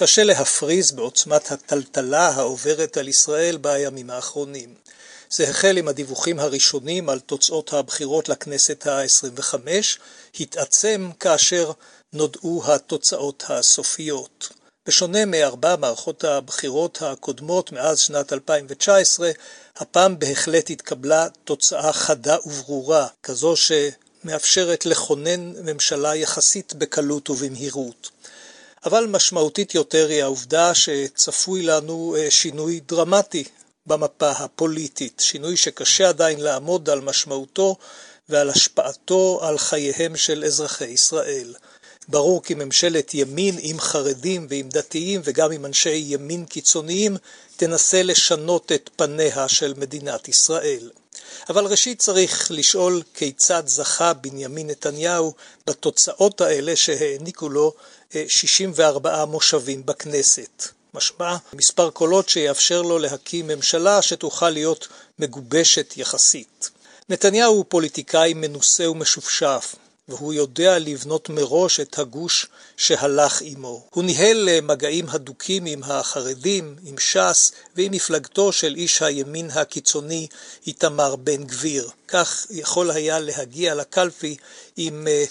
קשה להפריז בעוצמת הטלטלה העוברת על ישראל בימים האחרונים. זה החל עם הדיווחים הראשונים על תוצאות הבחירות לכנסת ה-25, התעצם כאשר נודעו התוצאות הסופיות. בשונה מארבע מערכות הבחירות הקודמות מאז שנת 2019, הפעם בהחלט התקבלה תוצאה חדה וברורה, כזו שמאפשרת לכונן ממשלה יחסית בקלות ובמהירות. אבל משמעותית יותר היא העובדה שצפוי לנו אה, שינוי דרמטי במפה הפוליטית, שינוי שקשה עדיין לעמוד על משמעותו ועל השפעתו על חייהם של אזרחי ישראל. ברור כי ממשלת ימין עם חרדים ועם דתיים וגם עם אנשי ימין קיצוניים תנסה לשנות את פניה של מדינת ישראל. אבל ראשית צריך לשאול כיצד זכה בנימין נתניהו בתוצאות האלה שהעניקו לו 64 אה, מושבים בכנסת. משמע מספר קולות שיאפשר לו להקים ממשלה שתוכל להיות מגובשת יחסית. נתניהו הוא פוליטיקאי מנוסה ומשופשף, והוא יודע לבנות מראש את הגוש שהלך עמו. הוא ניהל אה, מגעים הדוקים עם החרדים, עם ש"ס ועם מפלגתו של איש הימין הקיצוני איתמר בן גביר. כך יכול היה להגיע לקלפי עם אה,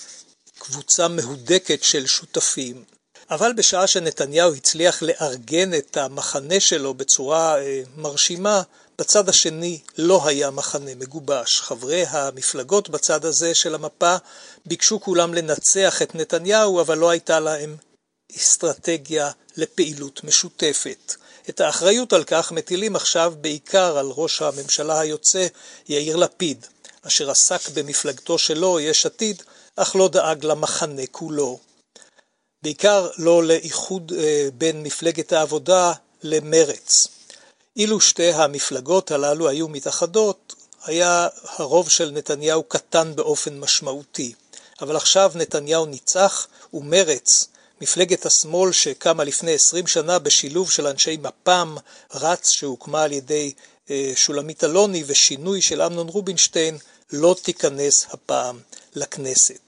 קבוצה מהודקת של שותפים. אבל בשעה שנתניהו הצליח לארגן את המחנה שלו בצורה אה, מרשימה, בצד השני לא היה מחנה מגובש. חברי המפלגות בצד הזה של המפה ביקשו כולם לנצח את נתניהו, אבל לא הייתה להם אסטרטגיה לפעילות משותפת. את האחריות על כך מטילים עכשיו בעיקר על ראש הממשלה היוצא יאיר לפיד, אשר עסק במפלגתו שלו, יש עתיד, אך לא דאג למחנה כולו. בעיקר לא לאיחוד אה, בין מפלגת העבודה למרץ. אילו שתי המפלגות הללו היו מתאחדות, היה הרוב של נתניהו קטן באופן משמעותי. אבל עכשיו נתניהו ניצח, ומרץ, מפלגת השמאל שקמה לפני עשרים שנה בשילוב של אנשי מפ"ם, רץ שהוקמה על ידי אה, שולמית אלוני ושינוי של אמנון רובינשטיין, לא תיכנס הפעם לכנסת.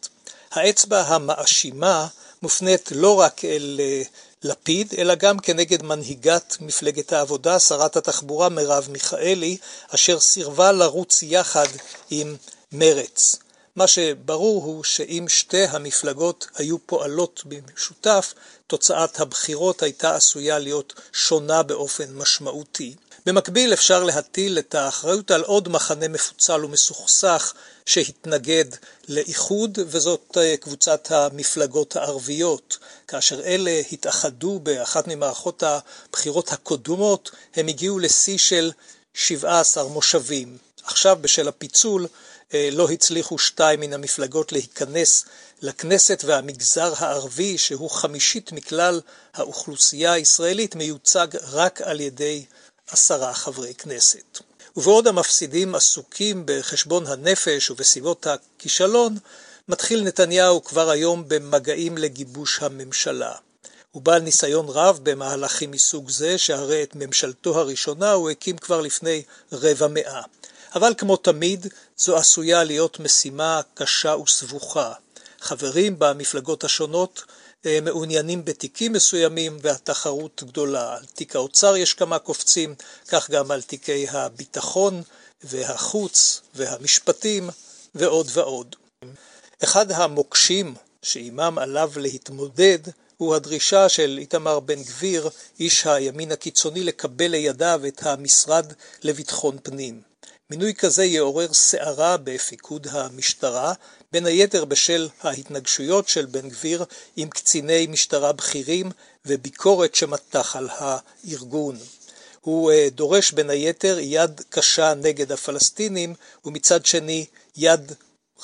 האצבע המאשימה מופנית לא רק אל אה, לפיד, אלא גם כנגד מנהיגת מפלגת העבודה, שרת התחבורה מרב מיכאלי, אשר סירבה לרוץ יחד עם מרץ. מה שברור הוא שאם שתי המפלגות היו פועלות במשותף, תוצאת הבחירות הייתה עשויה להיות שונה באופן משמעותי. במקביל אפשר להטיל את האחריות על עוד מחנה מפוצל ומסוכסך שהתנגד לאיחוד, וזאת אה, קבוצת המפלגות הערביות. כאשר אלה התאחדו באחת ממערכות הבחירות הקודמות, הם הגיעו לשיא של 17 מושבים. עכשיו בשל הפיצול אה, לא הצליחו שתיים מן המפלגות להיכנס לכנסת והמגזר הערבי, שהוא חמישית מכלל האוכלוסייה הישראלית, מיוצג רק על ידי עשרה חברי כנסת. ובעוד המפסידים עסוקים בחשבון הנפש ובסביבות הכישלון, מתחיל נתניהו כבר היום במגעים לגיבוש הממשלה. הוא בעל ניסיון רב במהלכים מסוג זה, שהרי את ממשלתו הראשונה הוא הקים כבר לפני רבע מאה. אבל כמו תמיד, זו עשויה להיות משימה קשה וסבוכה. חברים במפלגות השונות אה, מעוניינים בתיקים מסוימים והתחרות גדולה. על תיק האוצר יש כמה קופצים, כך גם על תיקי הביטחון והחוץ והמשפטים ועוד ועוד. אחד המוקשים שעימם עליו להתמודד הוא הדרישה של איתמר בן גביר, איש הימין הקיצוני, לקבל לידיו את המשרד לביטחון פנים. מינוי כזה יעורר סערה בפיקוד המשטרה, בין היתר בשל ההתנגשויות של בן גביר עם קציני משטרה בכירים וביקורת שמטח על הארגון. הוא אה, דורש בין היתר יד קשה נגד הפלסטינים ומצד שני יד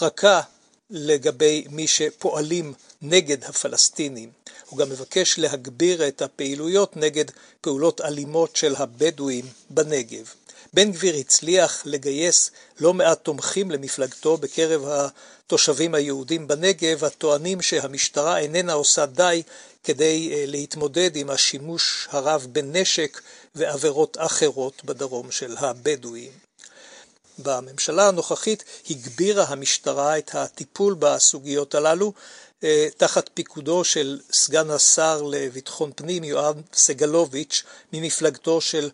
רכה לגבי מי שפועלים נגד הפלסטינים. הוא גם מבקש להגביר את הפעילויות נגד פעולות אלימות של הבדואים בנגב. בן גביר הצליח לגייס לא מעט תומכים למפלגתו בקרב התושבים היהודים בנגב, הטוענים שהמשטרה איננה עושה די כדי אה, להתמודד עם השימוש הרב בנשק ועבירות אחרות בדרום של הבדואים. בממשלה הנוכחית הגבירה המשטרה את הטיפול בסוגיות הללו אה, תחת פיקודו של סגן השר לביטחון פנים יואב סגלוביץ' ממפלגתו של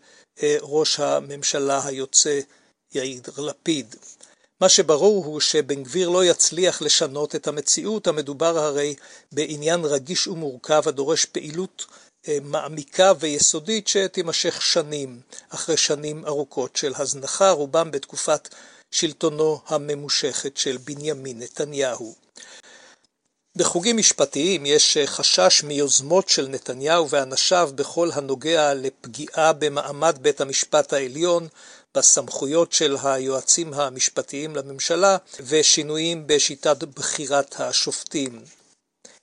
ראש הממשלה היוצא יאיר לפיד. מה שברור הוא שבן גביר לא יצליח לשנות את המציאות, המדובר הרי בעניין רגיש ומורכב הדורש פעילות אה, מעמיקה ויסודית שתימשך שנים, אחרי שנים ארוכות של הזנחה, רובם בתקופת שלטונו הממושכת של בנימין נתניהו. בחוגים משפטיים יש חשש מיוזמות של נתניהו ואנשיו בכל הנוגע לפגיעה במעמד בית המשפט העליון, בסמכויות של היועצים המשפטיים לממשלה ושינויים בשיטת בחירת השופטים.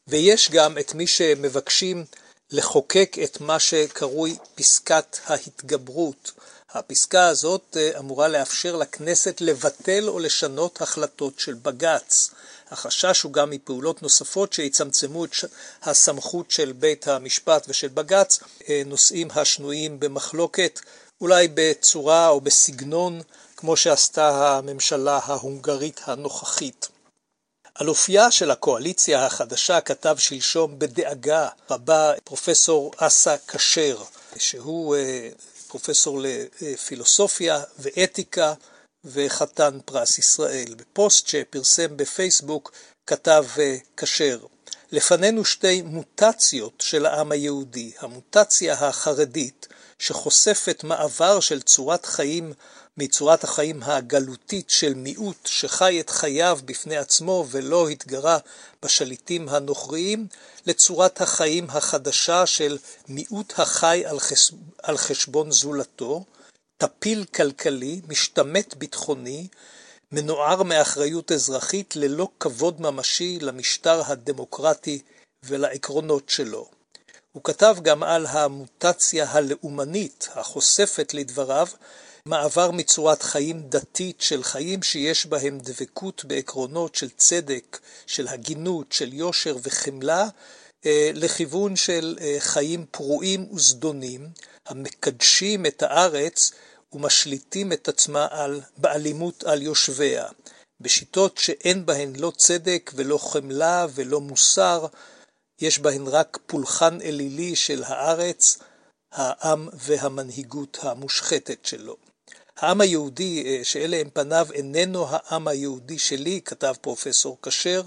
ויש גם את מי שמבקשים לחוקק את מה שקרוי פסקת ההתגברות. הפסקה הזאת אה, אמורה לאפשר לכנסת לבטל או לשנות החלטות של בג"ץ. החשש הוא גם מפעולות נוספות שיצמצמו את הסמכות של בית המשפט ושל בג"ץ, אה, נושאים השנויים במחלוקת, אולי בצורה או בסגנון כמו שעשתה הממשלה ההונגרית הנוכחית. על אופייה של הקואליציה החדשה כתב שלשום בדאגה רבה פרופסור אסא כשר, שהוא אה, פרופסור לפילוסופיה ואתיקה וחתן פרס ישראל. בפוסט שפרסם בפייסבוק כתב אה, כשר לפנינו שתי מוטציות של העם היהודי, המוטציה החרדית שחושפת מעבר של צורת חיים מצורת החיים הגלותית של מיעוט שחי את חייו בפני עצמו ולא התגרה בשליטים הנוכריים, לצורת החיים החדשה של מיעוט החי על, חס... על חשבון זולתו, טפיל כלכלי, משתמט ביטחוני, מנוער מאחריות אזרחית ללא כבוד ממשי למשטר הדמוקרטי ולעקרונות שלו. הוא כתב גם על המוטציה הלאומנית החושפת לדבריו מעבר מצורת חיים דתית של חיים שיש בהם דבקות בעקרונות של צדק, של הגינות, של יושר וחמלה, אה, לכיוון של אה, חיים פרועים וזדונים, המקדשים את הארץ ומשליטים את עצמה על, באלימות על יושביה, בשיטות שאין בהן לא צדק ולא חמלה ולא מוסר, יש בהן רק פולחן אלילי של הארץ, העם והמנהיגות המושחתת שלו. העם היהודי אה, שאלה הם פניו איננו העם היהודי שלי, כתב פרופסור כשר,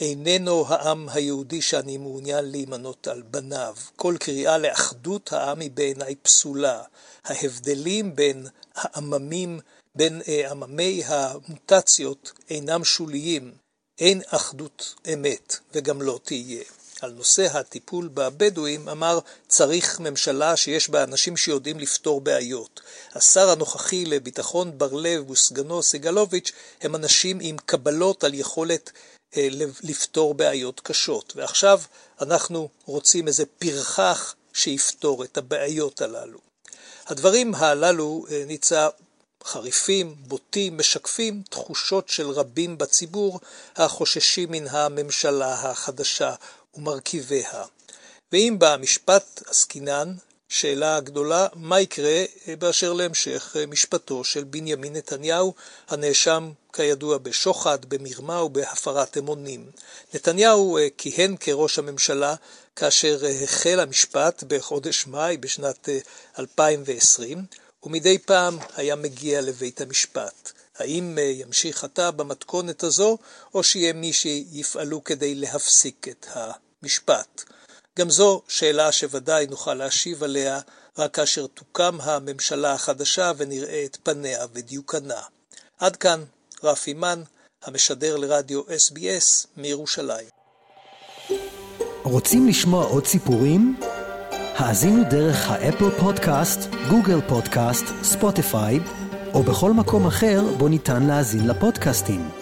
איננו העם היהודי שאני מעוניין להימנות על בניו. כל קריאה לאחדות העם היא בעיניי פסולה. ההבדלים בין העממים, בין אה, עממי המוטציות אינם שוליים. אין אחדות אמת וגם לא תהיה. על נושא הטיפול בבדואים אמר צריך ממשלה שיש בה אנשים שיודעים לפתור בעיות. השר הנוכחי לביטחון בר לב וסגנו סגלוביץ' הם אנשים עם קבלות על יכולת לפתור בעיות קשות. ועכשיו אנחנו רוצים איזה פרחח שיפתור את הבעיות הללו. הדברים הללו, אה, ניצה, חריפים, בוטים, משקפים תחושות של רבים בציבור החוששים מן הממשלה החדשה ומרכיביה. ואם במשפט עסקינן, שאלה גדולה, מה יקרה באשר להמשך משפטו של בנימין נתניהו, הנאשם כידוע בשוחד, במרמה ובהפרת אמונים. נתניהו אה, כיהן כראש הממשלה כאשר אה, החל המשפט בחודש מאי בשנת 2020, אה, ומדי פעם היה מגיע לבית המשפט. האם ימשיך עתה במתכונת הזו, או שיהיה מי שיפעלו כדי להפסיק את המשפט? גם זו שאלה שוודאי נוכל להשיב עליה רק כאשר תוקם הממשלה החדשה ונראה את פניה ודיוקנה. עד כאן רפי מן, המשדר לרדיו SBS מירושלים. רוצים לשמוע עוד סיפורים? האזינו דרך ה Apple Podcast, Google Podcast, Spotify, או בכל מקום אחר בו ניתן להאזין לפודקאסטים.